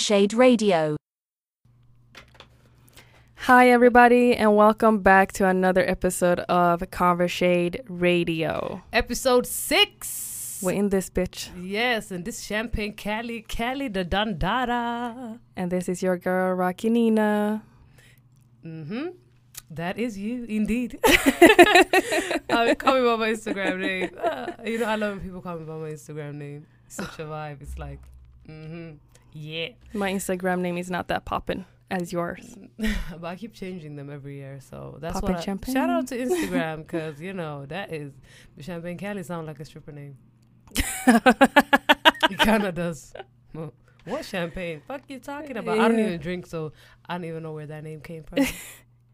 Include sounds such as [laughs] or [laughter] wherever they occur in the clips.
Conversade Radio. Hi, everybody, and welcome back to another episode of Conversade Radio. Episode six. We're in this bitch, Yes, and this champagne Cali, Cali the Dandara. and this is your girl, Rocky Nina. Mm-hmm. That is you, indeed. [laughs] uh, call me by my Instagram name. Uh, you know, I love when people call me by my Instagram name. Such a vibe. It's like, mm-hmm. Yeah. My Instagram name is not that poppin' as yours. [laughs] but I keep changing them every year, so that's Poppin'. I, champagne. Shout out to Instagram because you know that is the Champagne Cali sound like a stripper name. [laughs] It kind of does. Well, What champagne? Fuck you talking about? I don't Yeah. even drink, so I don't even know where that name came from. [laughs]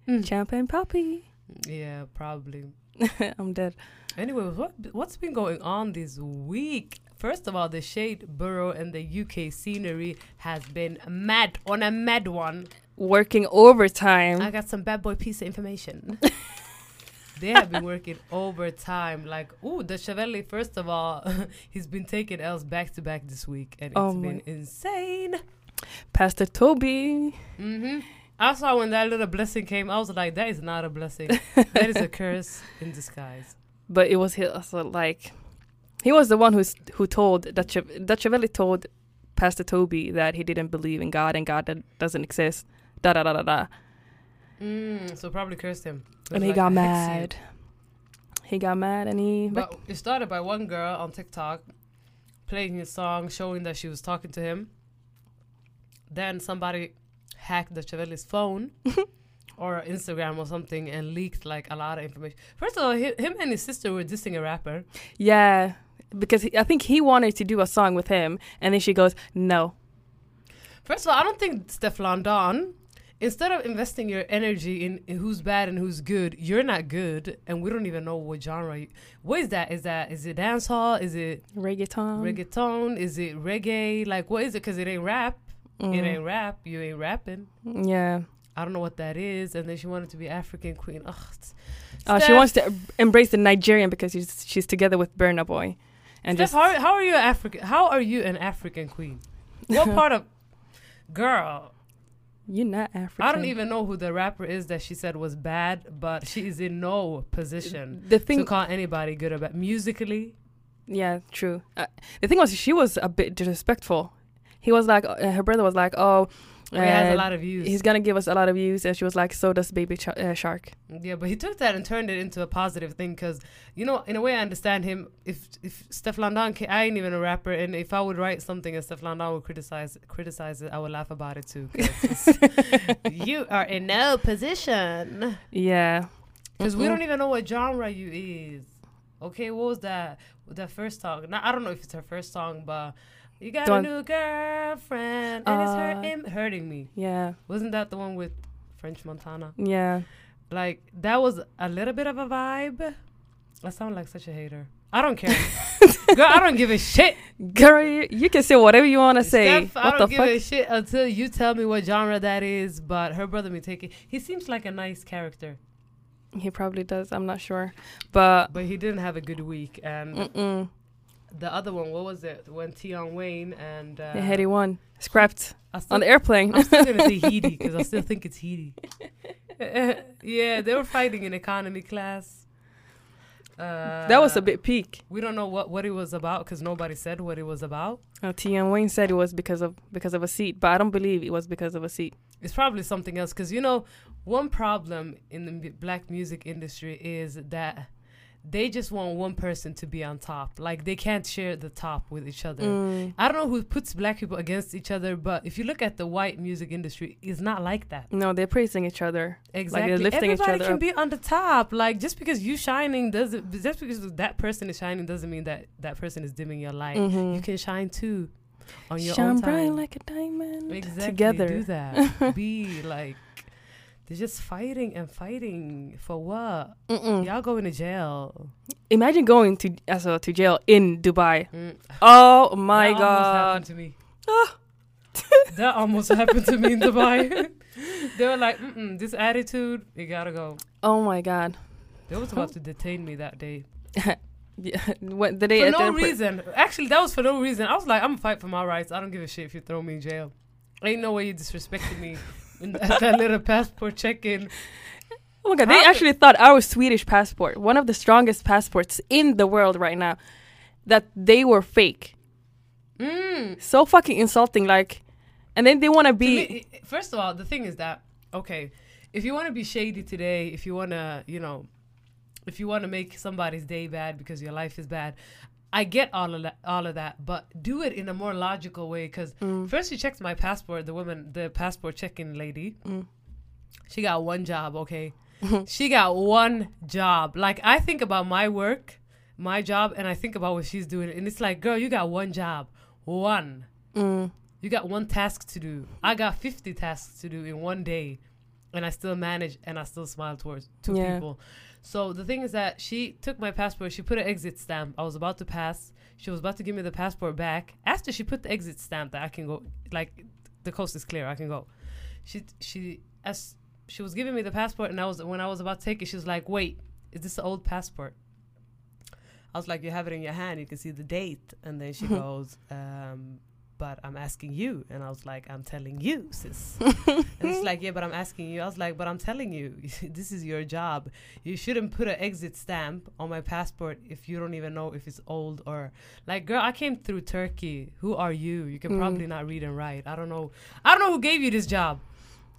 Mm. Champagne Poppy. yeah, probably. I'm dead. Anyway, what what's been going on this week? First of all, the Shade Borough and the UK scenery has been mad on a mad one. Working overtime. I got some bad boy piece of information. [laughs] they have been working overtime. Like, ooh, Dutchavelli, first of all, [laughs] he's been taking L's back to back this week, and it's Oh been insane. Pastor Toby. hmm I saw when that little blessing came, I was like, that is not a blessing. [laughs] that is a curse in disguise. But it was he also like he was the one who's who told that Dutchavelli told Pastor Toby that he didn't believe in God and God that doesn't exist. Da da da da da. Mm, so probably cursed him. And he like got a mad. He got mad and he But it started by one girl on TikTok playing his song, showing that she was talking to him. Then somebody hacked Dutchavelli's phone [laughs] or Instagram or something and leaked like a lot of information. First of all, hi- him and his sister were dissing a rapper. Yeah, because he, I think he wanted to do a song with him, and then she goes, "No." First of all, I don't think Stefflon Don. Instead of investing your energy in, in who's bad and who's good, you're not good, and we don't even know what genre. You, what is that? Is that is it dancehall? Is it Reggaeton. reggaeton? Is it reggae? Like what is it? Because it ain't rap. Mm. It ain't rap. You ain't rapping. Yeah. I don't know what that is. And then she wanted to be African queen. Ugh. Oh, she wants to embrace the Nigerian because she's she's together with Burna Boy, and Steph, just how, how are you an African? How are you an African queen? What [laughs] part of girl? you're not African. I don't even know who the rapper is that she said was bad, but she is in no position The thing to call anybody good or bad. Musically, yeah, true. Uh, the thing was, she was a bit disrespectful. He was like, uh, her brother was like, "Oh, he has a lot of views. he's gonna give us a lot of views," and she was like, "So does Baby Ch- uh, Shark." Yeah, but he took that and turned it into a positive thing because, you know, in a way I understand him. If if Stefflon Don, ca- I ain't even a rapper, and if I would write something and Stefflon Don would criticize criticize it, I would laugh about it too. [laughs] you are in no position Yeah. because we don't even know what genre you is. Okay, what was that? That first song? Now, I don't know if it's her first song, but you got Don't- a new girlfriend and it's Uh, hurting, hurting me. Yeah. Wasn't that the one with French Montana? Yeah. Like that was a little bit of a vibe. I sound like such a hater. I don't care. [laughs] Girl, I don't give a shit. Girl, you, you can say whatever you want to say. Steph, I don't give fuck? a shit until you tell me what genre that is. But her brother me take it. He seems like a nice character, He probably does. I'm not sure, but but he didn't have a good week. And mm-mm. The other one, what was it? When Tion Wayne and uh, the Headie One scrapped on the airplane. I'm still gonna say Heedy because I still think it's Heedy. [laughs] [laughs] yeah, they were fighting in economy class. Uh, that was a bit peak. We don't know what, what it was about because nobody said what it was about. Uh, T.M. Wayne said it was because of because of a seat, but I don't believe it was because of a seat. It's probably something else because you know one problem in the black music industry is that they just want one person to be on top. Like they can't share the top with each other. Mm. I don't know who puts black people against each other, but if you look at the white music industry, it's not like that. No, they're praising each other. Exactly. lifting each Everybody can up. be on the top. Like just because you shining doesn't just because that person is shining doesn't mean that that person is dimming your light. Mhm. You can shine too on your Shine own bright like a diamond. exactly. Together. Do that. [laughs] be like they're just fighting and fighting for what? Mm-mm. Y'all going to jail. Imagine going to also to jail in Dubai. Mm. Oh my that almost happened god. to me. Ah. [laughs] that almost happened to me in Dubai. [laughs] they were like, Mm-mm, "This attitude, you gotta go." Oh my god. They was about to detain me that day [laughs] Yeah, what the day for at no reason. Actually, that was for no reason. I was like, "I'm gonna fight for my rights. I don't give a shit if you throw me in jail." Ain't no way you disrespected me in [laughs] that, that little passport check-in. Oh my god, they actually thought our Swedish passport, one of the strongest passports in the world right now, that they were fake. Mm. So fucking insulting, like, and then they want To be. first of all, the thing is that okay, if you want to be shady today, if you want to, you know, if you want to make somebody's day bad because your life is bad, I get all of that, all of that, but do it in a more logical way. Because Mm. first, she checks my passport. The woman, the passport checking lady, Mm. she got one job. Okay, [laughs] she got one job. Like I think about my work, my job, and I think about what she's doing, and it's like, girl, you got one job, one. Mm. You got one task to do. I got 50 tasks to do in one day. And I still manage and I still smile towards two Yeah. people. So the thing is that she took my passport, she put an exit stamp. I was about to pass. She was about to give me the passport back. After she put the exit stamp that I can go like the coast is clear, I can go. She she as she was giving me the passport and I was when I was about to take it, she was like, Wait, is this the old passport? I was like, You have it in your hand, you can see the date. And then she [laughs] goes, um, but I'm asking you. And I was like, I'm telling you, sis. [laughs] and it's like, yeah, but I'm asking you. I was like, but I'm telling you, [laughs] this is your job. You shouldn't put an exit stamp on my passport if you don't even know if it's old or like, girl, I came through Turkey. Who are you? You can Mm. probably not read and write. I don't know. I don't know who gave you this job.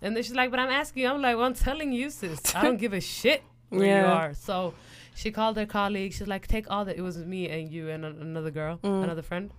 And then she's like, but I'm asking you. I'm like, well, I'm telling you, sis. I don't give a [laughs] shit where you are. So she called her colleague. She's like, take all the. It was me and you and a- another girl, Mm. another friend,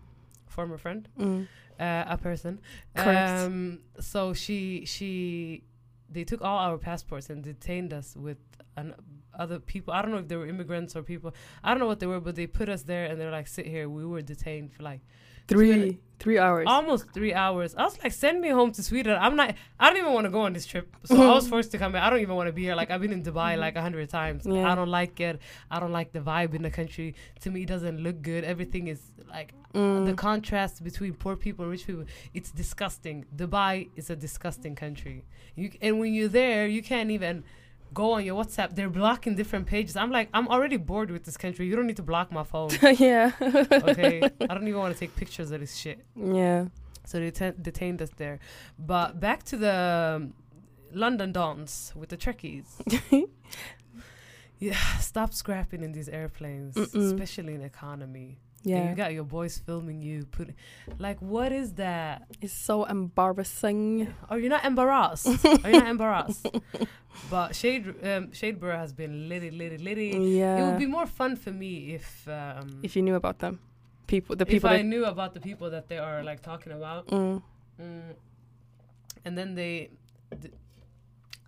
former friend Mm. Uh, a person. Correct. Um, so she she they took all our passports and detained us with an, other people. I don't know if they were immigrants or people. I don't know what they were, but they put us there and they're like, sit here. We were detained for like Three, three hours. almost three hours. I was like, send me home to Sweden. I'm not. I don't even want to go on this trip. So I was [laughs] forced to come back. I don't even want to be here. Like I've been in Dubai like a hundred times. Yeah. I don't like it. I don't like the vibe in the country. To me, it doesn't look good. Everything is like Mm. the contrast between poor people and rich people it's disgusting dubai is a disgusting country you and when you're there you can't even go on your whatsapp they're blocking different pages. I'm like i'm already bored with this country. You don't need to block my phone. [laughs] Yeah. okay? I don't even want to take pictures of this shit. Yeah. so they deten- detained us there. But back to the um, london dons with the trekkies. [laughs] Yeah stop scrapping in these airplanes Mm-mm. especially in economy and Yeah. you got your boys filming you put like what is that? It's so embarrassing. are you not embarrassed. [laughs] Are you not embarrassed. But shade um shadeborough has been litty litty litty. It would be more fun for me if um if you knew about them, people, the people. if i knew about the people that they are like talking about. Mm. mm, and then they th-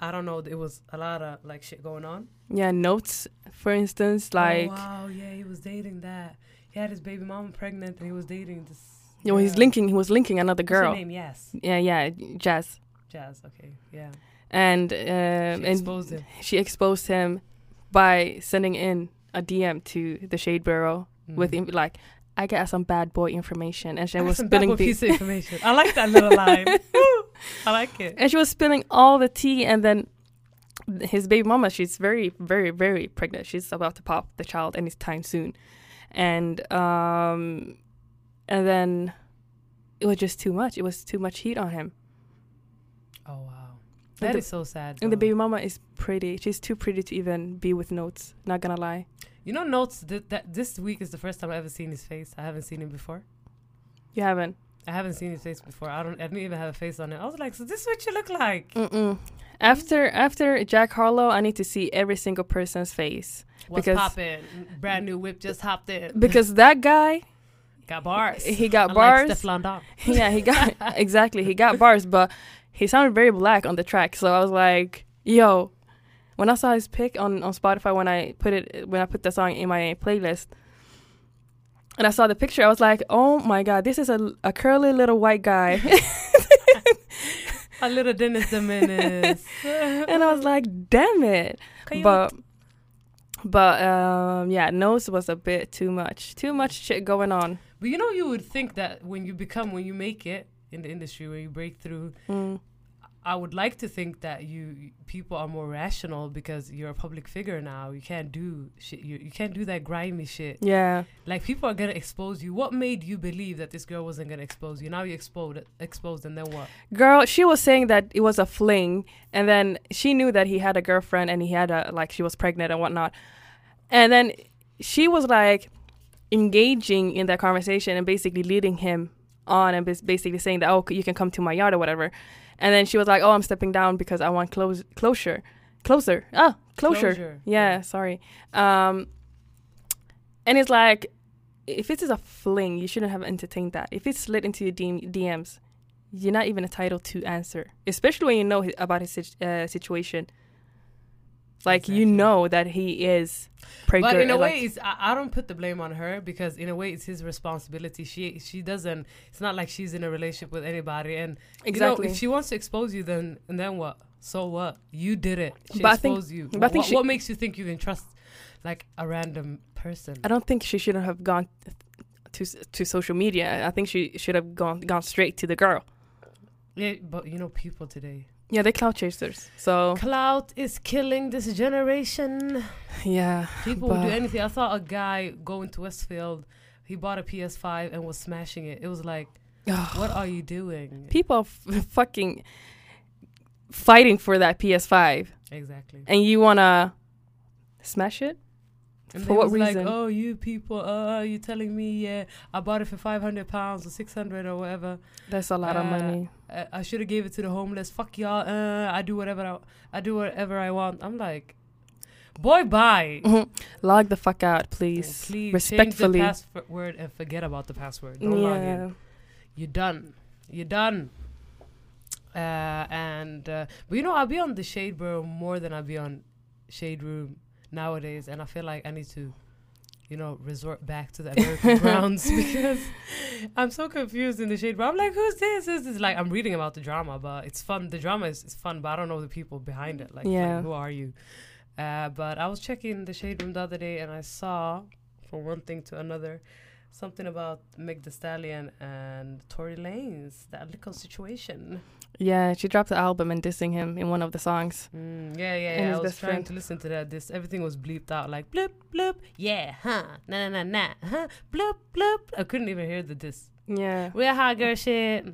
i don't know it was a lot of like shit going on. Yeah, notes, for instance, like oh, wow. Yeah he was dating that he had his baby mama pregnant and he was dating this you know, he's linking. He was linking another What's her girl. name yes Yeah, yeah, Jazz, jazz okay yeah and um, she and exposed him she exposed him by sending in a DM to the Shade Borough with Mm. in- like, I got some bad boy information, and she That's was spilling bad the piece of [laughs] information. I like that little line. [laughs] I like it. and she was spilling all the tea, and then his baby mama, she's very, very, very pregnant. She's about to pop the child anytime soon, and um, and then it was just too much. It was too much heat on him. Oh wow, And that the- is so sad. And the baby mama is pretty. She's too pretty to even be with notes. Not gonna lie. You know, notes that, that this week is the first time I've ever seen his face. I haven't seen him before. You haven't. I haven't seen his face before. I don't. I didn't even have a face on it. I was like, so this is what you look like. Mm-mm. After after Jack Harlow, I need to see every single person's face What's Because- poppin'? Brand new whip just hopped in. because that guy, got bars. he got Unlike bars. Don. [laughs] yeah, he got [laughs] exactly. He got bars, but he sounded very black on the track. So I was like, "Yo!" When I saw his pic on on Spotify, when I put it when I put the song in my playlist, and I saw the picture, I was like, "Oh my god, this is a a curly little white guy." [laughs] A little Dennis the [laughs] Menace. and I was like, "Damn it!" But but um, yeah, nose was a bit too much. Too much shit going on. But you know, you would think that when you become, when you make it in the industry, where you break through, Mm. I would like to think that you people are more rational because you're a public figure now. You can't do shit. You, you can't do that grimy shit. Yeah. Like people are gonna expose you. What made you believe that this girl wasn't gonna expose you? Now you exposed, exposed, and then what? Girl, she was saying that it was a fling, and then she knew that he had a girlfriend and he had a like she was pregnant and whatnot, and then she was like engaging in that conversation and basically leading him on and basically saying that oh you can come to my yard or whatever, and then she was like oh I'm stepping down because I want close closure, closer ah closure. Closure, Yeah, sorry. Um, and it's like if it is a fling, you shouldn't have entertained that. If it's slid into your DM- DMs, you're not even entitled to answer, especially when you know about his uh, situation. Like you know that he is pregnant. But in a like- way, it's, I, I don't put the blame on her because in a way, it's his responsibility. She she doesn't. It's not like she's in a relationship with anybody, and exactly. You know, if she wants to expose you, then and then what? So what? You did it. She But I think- exposed you. but I what, think what, she- what makes you think you can trust like a random person? I don't think she shouldn't have gone to to social media. I think she should have gone gone straight to the girl. Yeah, but you know, people today. Yeah, they're clout chasers. So Clout is killing this generation. yeah, People will do anything. I saw a guy going to Westfield. He bought a PS5 and was smashing it. It was like, [sighs] what are you doing? people are f- [laughs] fucking fighting for that PS5, Exactly. and you wanna smash it? And For they what reason? Like, oh, you people, uh, you telling me, yeah, I bought it for five hundred pounds or six hundred or whatever. That's a lot of Uh, money. Uh, I should have gave it to the homeless. Fuck y'all. Uh, I do whatever I, I do whatever I want. I'm like, boy, bye. [laughs] Log the fuck out, please. Please Respectfully. change the password and forget about the password. Don't log in. You're done. You're done. Uh, and uh, but you know, I'll be on the Shade Borough more than I'll be on shade room nowadays, and I feel like I need to, you know, resort back to the American [laughs] grounds [laughs] because I'm so confused in the shade room. I'm like, who's this? Who's this? Is like, I'm reading about the drama, but it's fun. The drama is, is fun, but I don't know the people behind it. Like, like, who are you? Uh, but I was checking the shade room the other day, and I saw, from one thing to another, something about Meg The Stallion and Tory Lanez, that little situation. Yeah, she dropped the album and dissing him in one of the songs. Mm, yeah, yeah, And yeah. I was trying friend. to listen to that. This everything was bleeped out, like bloop bloop. Yeah, huh? Nah, nah, nah, nah. Huh? Bloop bloop. I couldn't even hear the diss. Yeah. Real hot girl shit.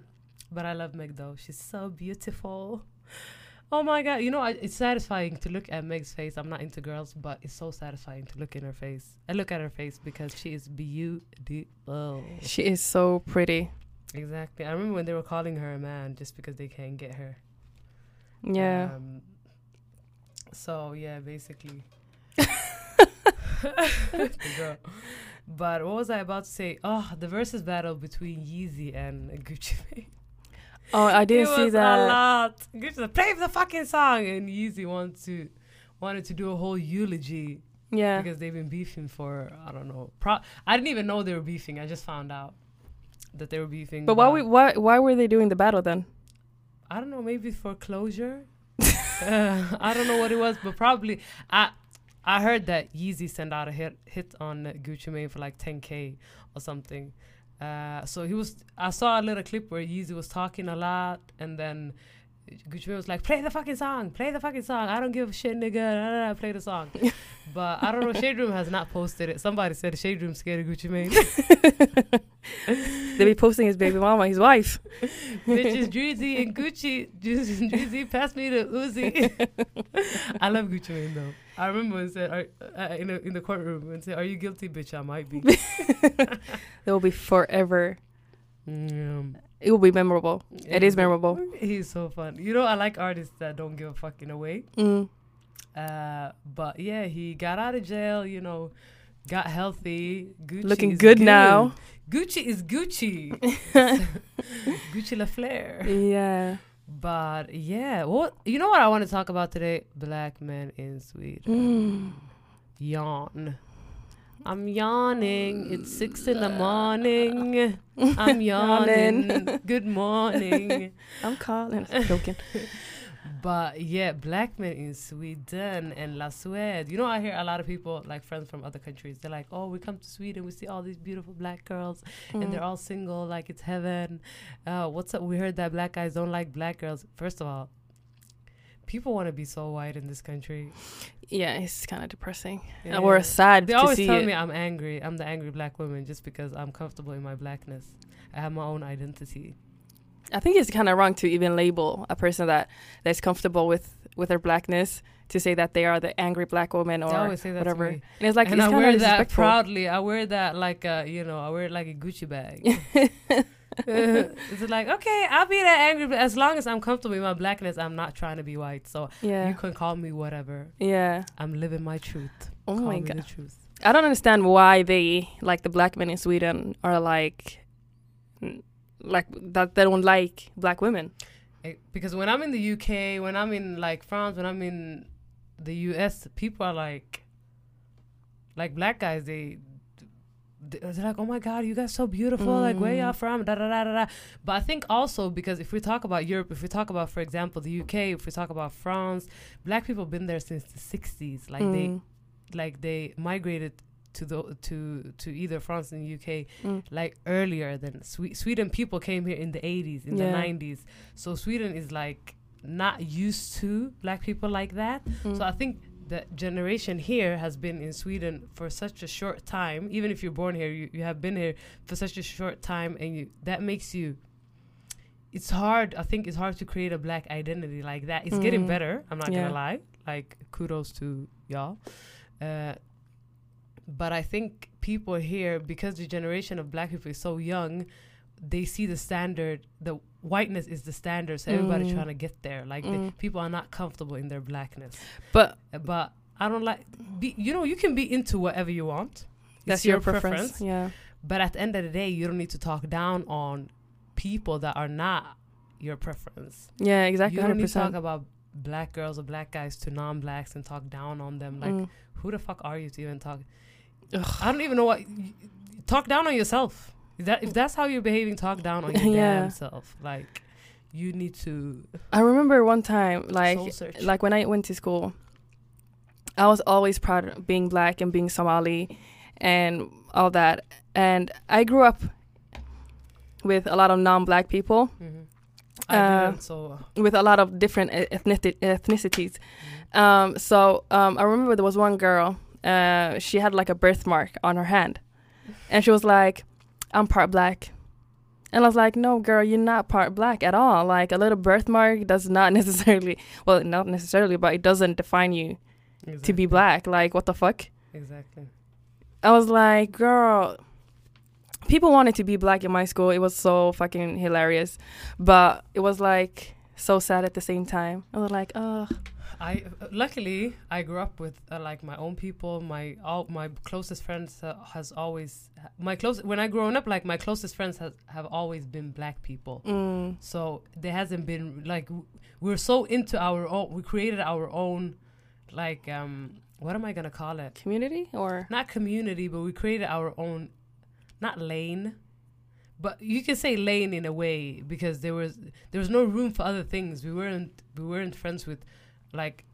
But I love Meg though. She's so beautiful. Oh my god! You know, I, it's satisfying to look at Meg's face. I'm not into girls, but it's so satisfying to look in her face. I look at her face because she is beautiful. She is so pretty. Exactly. I remember when they were calling her a man just because they can't get her. Yeah. Um, so yeah, basically. [laughs] [laughs] But what was I about to say? Oh, the versus battle between Yeezy and Gucci Mane. Oh, I didn't see was a that. lot. Play the fucking song, and Yeezy wanted to wanted to do a whole eulogy Yeah. because they've been beefing for I don't know. Pro- I didn't even know they were beefing. I just found out that they were beefing. But why we why why were they doing the battle then? I don't know, maybe for closure. uh, [laughs] I don't know what it was, but probably I I heard that Yeezy sent out a hit hit on Gucci Mane for like 10k or something. Uh, so he was. I saw a little clip where Yeezy was talking a lot, and then Gucci Mane was like, "Play the fucking song, play the fucking song. I don't give a shit, nigga. Nah, play the song." [laughs] but I don't know. Shade Room has not posted it. Somebody said Shade Room scared of Gucci Mane. [laughs] They be posting his baby mama, his wife. [laughs] Bitches, Drizzy and Gucci. Drizzy, pass me the Uzi. I love Gucci Mane though. I remember when said are, uh, in, a, in the courtroom and said, "Are you guilty, bitch? I might be." They will be forever. Mm, It will be memorable. It is memorable. He's so fun. You know, I like artists that don't give a fuck in a way. Mm. Uh, but yeah, he got out of jail. You know, got healthy. Gucci Looking is good now. Gucci is Gucci. [laughs] Gucci La Flare. Yeah. But yeah, what you know what I want to talk about today? Black men in Sweden. Mm. Yawn. I'm yawning. It's six in the morning. [laughs] I'm yawning. [laughs] Good morning. I'm calling. I'm Joking. [laughs] But yeah, black men in Sweden and La Suede. You know, I hear a lot of people, like friends from other countries, they're like, oh, we come to Sweden, we see all these beautiful black girls, and they're Mm. all single, like it's heaven. Uh, what's up? We heard that black guys don't like black girls. First of all, people want to be so white in this country. Yeah, it's kind of depressing. Yeah. Or sad They always tell it. me I'm angry. I'm the angry black woman just because I'm comfortable in my blackness. I have my own identity. I think it's kind of wrong to even label a person that that's comfortable with with their blackness to say that they are the angry black woman or always say that whatever. And it's like and it's I wear that proudly. I wear that like a, you know, I wear it like a Gucci bag. [laughs] [laughs] it's like okay, I'll be that angry, but as long as I'm comfortable in my blackness, I'm not trying to be white. So yeah, you can call me whatever. yeah. I'm living my truth. Oh call my god. the truth. I don't understand why they like the black men in Sweden are like like that they don't like black women. Eh, Because when I'm in the UK, when I'm in like France, when I'm in the US, people are like, like black guys, they. Like, oh my God, you guys so beautiful. Like, where y'all Mm. from? Da, da, da, da, da. But I think also because if we talk about Europe, if we talk about, for example, the UK, if we talk about France, black people have been there since the 60s. Like, they Mm, like they migrated to the to to either France and UK mm. like earlier than Swe- Sweden. People came here in the 80s, in the 90s. So Sweden is like not used to black people like that. Mm. So I think the generation here has been in Sweden for such a short time. Even if you're born here, you, you have been here for such a short time, and you that makes you. It's hard. I think it's hard to create a black identity like that. It's getting Mm. better. I'm not Yeah. gonna lie. Like kudos to y'all. Uh, but I think people here, because the generation of black people is so young, they see the standard. The whiteness is the standard, so everybody's Mm. trying to get there. Like the, Mm. people are not comfortable in their blackness. But But I don't like. Be, you know, you can be into whatever you want. that's It's your, preference. Yeah. But at the end of the day, you don't need to talk down on people that are not your preference. Yeah, exactly. You don't Hundred need to talk about black girls or black guys to non-blacks and talk down on them. Like, Mm. who the fuck are you to even talk? Ugh. I don't even know what. Talk down on yourself. If that if that's how you're behaving, talk down on your [laughs] Yeah. damn self. Like, you need to I remember one time, like like when I went to school, I was always proud of being black and being Somali and all that. And I grew up with a lot of non-black people, Mhm. I Uh, so with a lot of different ethnici- ethnicities. Um, so um, I remember there was one girl. Uh, she had like a birthmark on her hand, and she was like, "I'm part black." And I was like, "No, girl, you're not part black at all. Like a little birthmark does not [laughs] necessarily, well, not necessarily, but it doesn't define you to be black. Like what the fuck?" Exactly. I was like, "Girl." People wanted to be black in my school. It was so fucking hilarious, but it was like so sad at the same time. I was like, "Oh, I luckily I grew up with uh, like my own people. My all my closest friends uh, has always my close when I grown up like my closest friends has, have always been black people. mm, So there hasn't been like w- we're so into our own. We created our own like um what am I gonna call it? community or Not community, but we created our own not lane. But you can say lane in a way because there was there was no room for other things. We weren't we weren't friends with like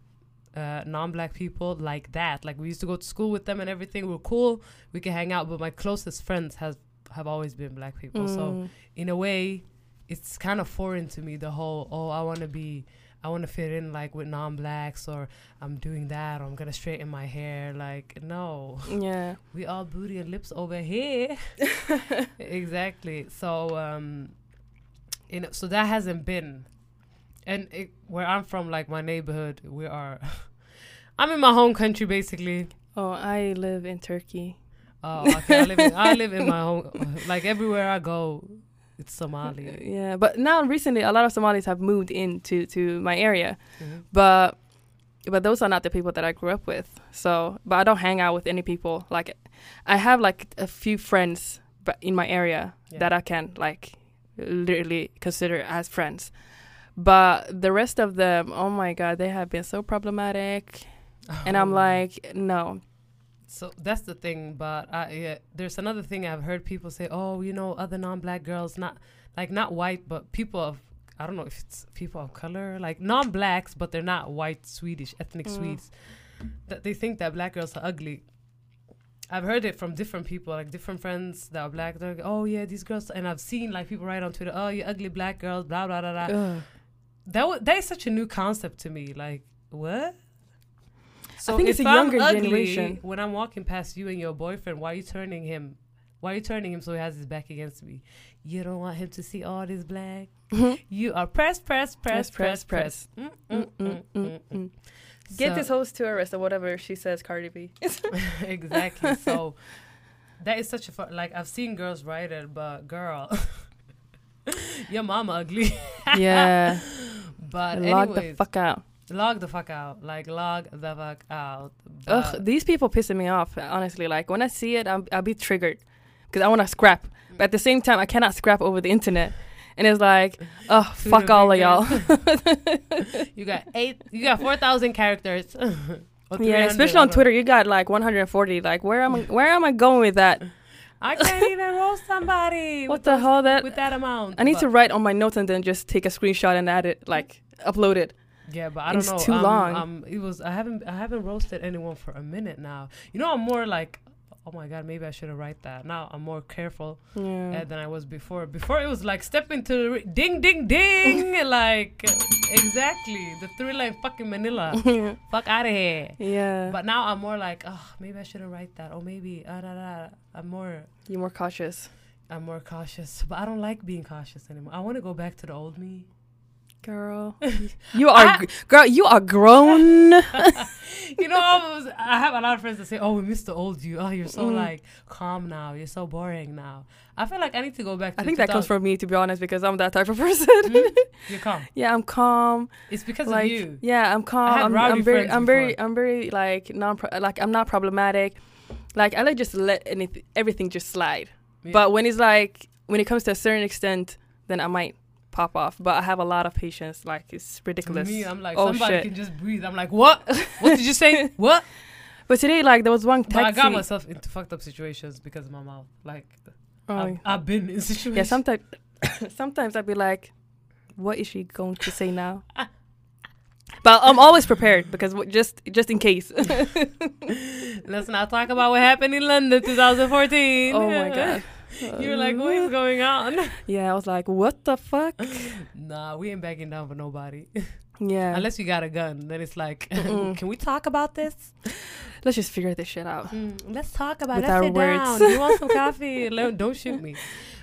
uh, non-black people like that. Like we used to go to school with them and everything. We're cool. We can hang out. But my closest friends has have always been black people. So Mm. in a way, it's kind of foreign to me. The whole oh, I want to be, I want to fit in like with non-blacks, or I'm doing that, or I'm gonna straighten my hair. Like no, yeah. [laughs] we all booty and lips over here. [laughs] exactly. So um, you know, so that hasn't been, and it, where I'm from, like my neighborhood, we are. [laughs] I'm in my home country basically. Oh, I live in Turkey. Oh, okay. I live in, I live in my home. [laughs] Like everywhere I go, it's Somali. [laughs] Yeah, but now recently a lot of Somalis have moved into to my area, Mhm. but but those are not the people that I grew up with. So, but I don't hang out with any people. Like, I have like a few friends, but in my area Yeah. that I can like literally consider as friends. But the rest of them, oh my god, they have been so problematic, and I'm Oh. like, no, So that's the thing, but I, yeah, there's another thing I've heard people say. Oh, you know, other non-black girls, not like not white, but people of I don't know if it's people of color, like non-blacks, but they're not white Swedish ethnic Mm. Swedes. That they think that black girls are ugly. I've heard it from different people, like different friends that are black. They're like, oh yeah, these girls, and I've seen like people write on Twitter, oh you ugly black girls, blah blah blah blah. ugh. That that is such a new concept to me. Like what? So think if it's a I'm younger ugly, generation. When I'm walking past you and your boyfriend, why are you turning him? Why are you turning him so he has his back against me? You don't want him to see all this black. You are press, press, press, press, press. Mm, mm, mm, mm, mm. Get So- this host to arrest or whatever she says, Cardi B. [laughs] [laughs] exactly. So that is such a fun. Like I've seen girls write it, but girl, [laughs] [laughs] your mama ugly. [laughs] yeah. But Log anyways, the fuck out. log the fuck out. Like log the fuck out. Ugh, these people pissing me off. Honestly, like when I see it, I'm, I'll be triggered because I want to scrap, but at the same time, I cannot scrap over the internet. And it's like, [laughs] oh, fuck all of y'all. you got eight. You got four thousand characters. Yeah, especially on Twitter, you got like 140. Like, where am I? Where am I going with that? I can't even roast somebody. [laughs] What the those- hell? That With that amount. I need But- to write on my notes and then just take a screenshot and add it, like upload it. Yeah, but I don't know. too um, long. Um, it was. I haven't. I haven't roasted anyone for a minute now. You know, I'm more like, oh my god, maybe I should have write that. Now I'm more careful Yeah. uh, than I was before. Before it was like step into the ri- ding, ding, ding, [laughs] like exactly the three line fucking Manila. [laughs] Fuck out of here. yeah. But now I'm more like, oh, maybe I shouldn't write that. Or maybe, uh, da, da. I'm more. You're more cautious. I'm more cautious, but I don't like being cautious anymore. I want to go back to the old me. Girl, [laughs] you are I- girl. You are grown. [laughs] you know, I, was, I have a lot of friends that say, "Oh, we miss the old you. Oh, you're so Mm. like calm now. You're so boring now." I feel like I need to go back. to I think that comes from me, to be honest, because I'm that type of person. Mhm. [laughs] You're calm. yeah, I'm calm. It's because like, of you. yeah, I'm calm. I'm, I'm very, I'm very, before. I'm very like non, like I'm not problematic. Like I like just let anything, everything just slide. Yeah. But when it's like when it comes to a certain extent, then I might pop off. But I have a lot of patience. Like it's To ridiculous. me, I'm like Oh, somebody shit. can just breathe. I'm like, what? [laughs] What did you say? [laughs] what? But today, like there was one But I got myself into fucked up situations because of my mouth. Like Oh, I've, I've been in situations. yeah, sometimes, [coughs] sometimes I'd be like, "What is she going to say now?" [laughs] but I'm always prepared because w- just just in case. Let's not talk about what happened in London 2014. oh my god. [laughs] You're like, what is [laughs] going on? Yeah, I was like, "What the fuck?" [laughs] Nah, we ain't backing down for nobody. Yeah. Unless you got a gun, then it's like, can we talk about this? Let's just figure this shit out. Mm, let's talk about it. Let's sit words. down. You want some coffee? Don't shoot me.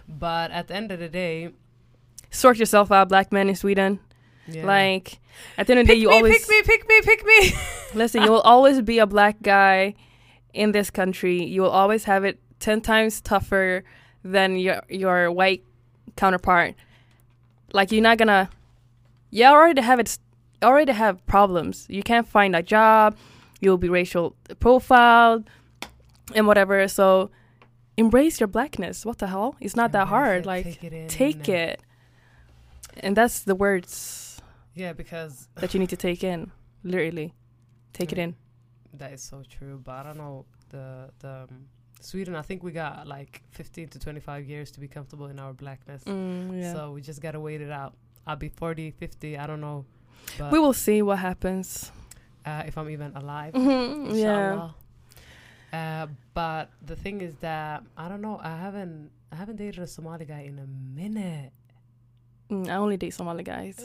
But at the end of the day, Sort yourself out, black men in Sweden. yeah. Like at the end of the day, you me, always pick me, pick me, pick me. listen. You will always be a black guy in this country. You will always have it ten times tougher than your your white counterpart. Like you're not gonna. You already have it. Already have problems. You can't find a job. You'll be racial profiled and whatever. So embrace your blackness. What the hell? It's not that hard. it, Like take it in. take it. And that's the words Yeah, because that you need to take in. Literally, take it in. that is so true. But I don't know the the um, Sweden. I think we got like 15 to 25 years to be comfortable in our blackness. Mm, yeah. So we just gotta wait it out. I'll be 40, 50. I don't know. We will see what happens. uh, if I'm even alive. Mhm, yeah. Uh, but the thing is that I don't know. I haven't I haven't dated a Somali guy in a minute. Mm, I only date Somali guys.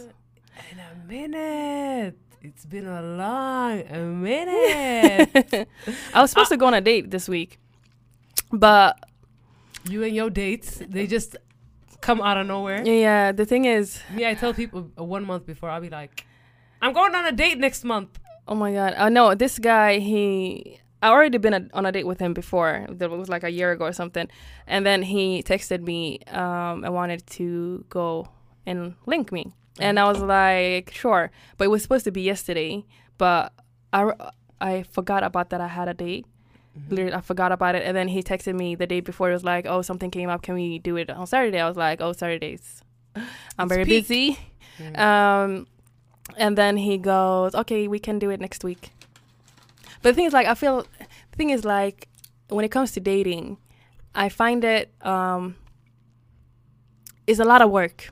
In a minute. It's been a long a minute. [laughs] I was supposed to go on a date this week, but you and your dates, they just come out of nowhere. yeah, the thing is, yeah, I tell people uh, one month before, I'll be like, I'm going on a date next month. oh my god, I know this guy. He, I already been a, on a date with him before. That was like a year ago or something, and then he texted me um, and wanted to go and link me, and I was like, sure, but it was supposed to be yesterday, but I I forgot about that I had a date. Literally, I forgot about it. And then he texted me the day before. It was like, oh, something came up. Can we do it on Saturday? I was like, oh, Saturdays. I'm It's very peak. busy. Mm. Um, and then he goes, okay, we can do it next week. But the thing is, like, I feel, the thing is, like, when it comes to dating, I find it, um, is a lot of work.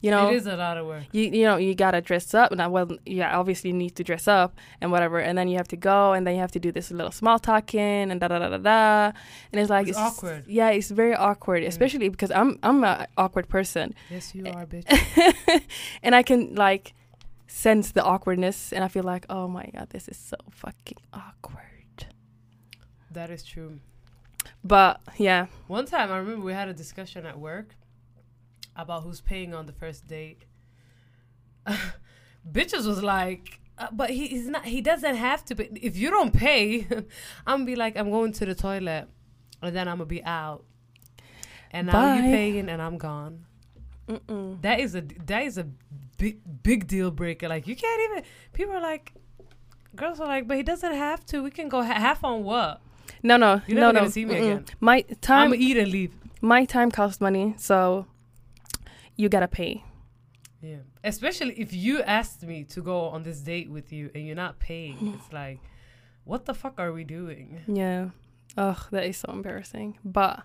You know, it is a lot of work. you you know you gotta dress up now well yeah obviously you need to dress up and whatever and then you have to go and then you have to do this little small talking and da da da da da and it's like It's awkward. yeah it's very awkward Mm. especially because i'm i'm a awkward person Yes, you are, bitch. [laughs] and i can like sense the awkwardness and i feel like oh my god this is so fucking awkward that is true. but yeah One time, I remember we had a discussion at work about who's paying on the first date. [laughs] Bitches was like, uh, but he, he's not. He doesn't have to. Pay. If you don't pay, [laughs] I'm gonna be like, I'm going to the toilet, and then I'm gonna be out, and now you Bye. paying, and I'm gone. Mm-mm. That is a that is a big big deal breaker. Like you can't even. People are like, girls are like, but he doesn't have to. We can go ha- half on what? no no You're no never no see me Mm-mm. again. my time. I'm eat and leave. my time costs money so you gotta pay Yeah. Especially if you asked me to go on this date with you and you're not paying, mm. it's like, what the fuck are we doing? Yeah. Ugh, that is so embarrassing. But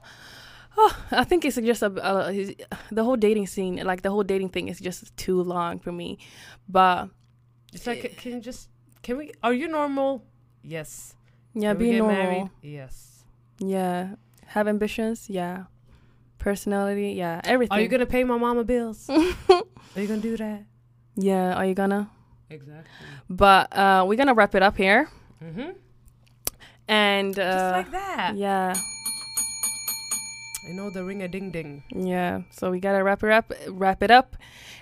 oh, I think it's just a, his- the whole dating scene, like the whole dating thing, is just too long for me. But It's like, can you just, can we, are you normal? Yes. yeah, Can be get normal. married? Yes. Yeah, have ambitions. Yeah, personality. Yeah, everything. Are you gonna pay my mama bills? [laughs] are you gonna do that? yeah, are you gonna? Exactly. But uh, we're gonna wrap it up here, Mm-hmm. and uh, Just like that. yeah, I know the ring a ding ding. yeah. So we gotta wrap it up, wrap it up,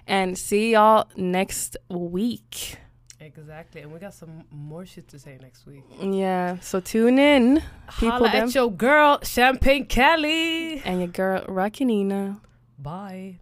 and see y'all next week. Exactly. And we got some more shit to say next week. Yeah, so tune in. People Holla them. at your girl, Champagne Kelly. And your girl, Rakinina. Bye.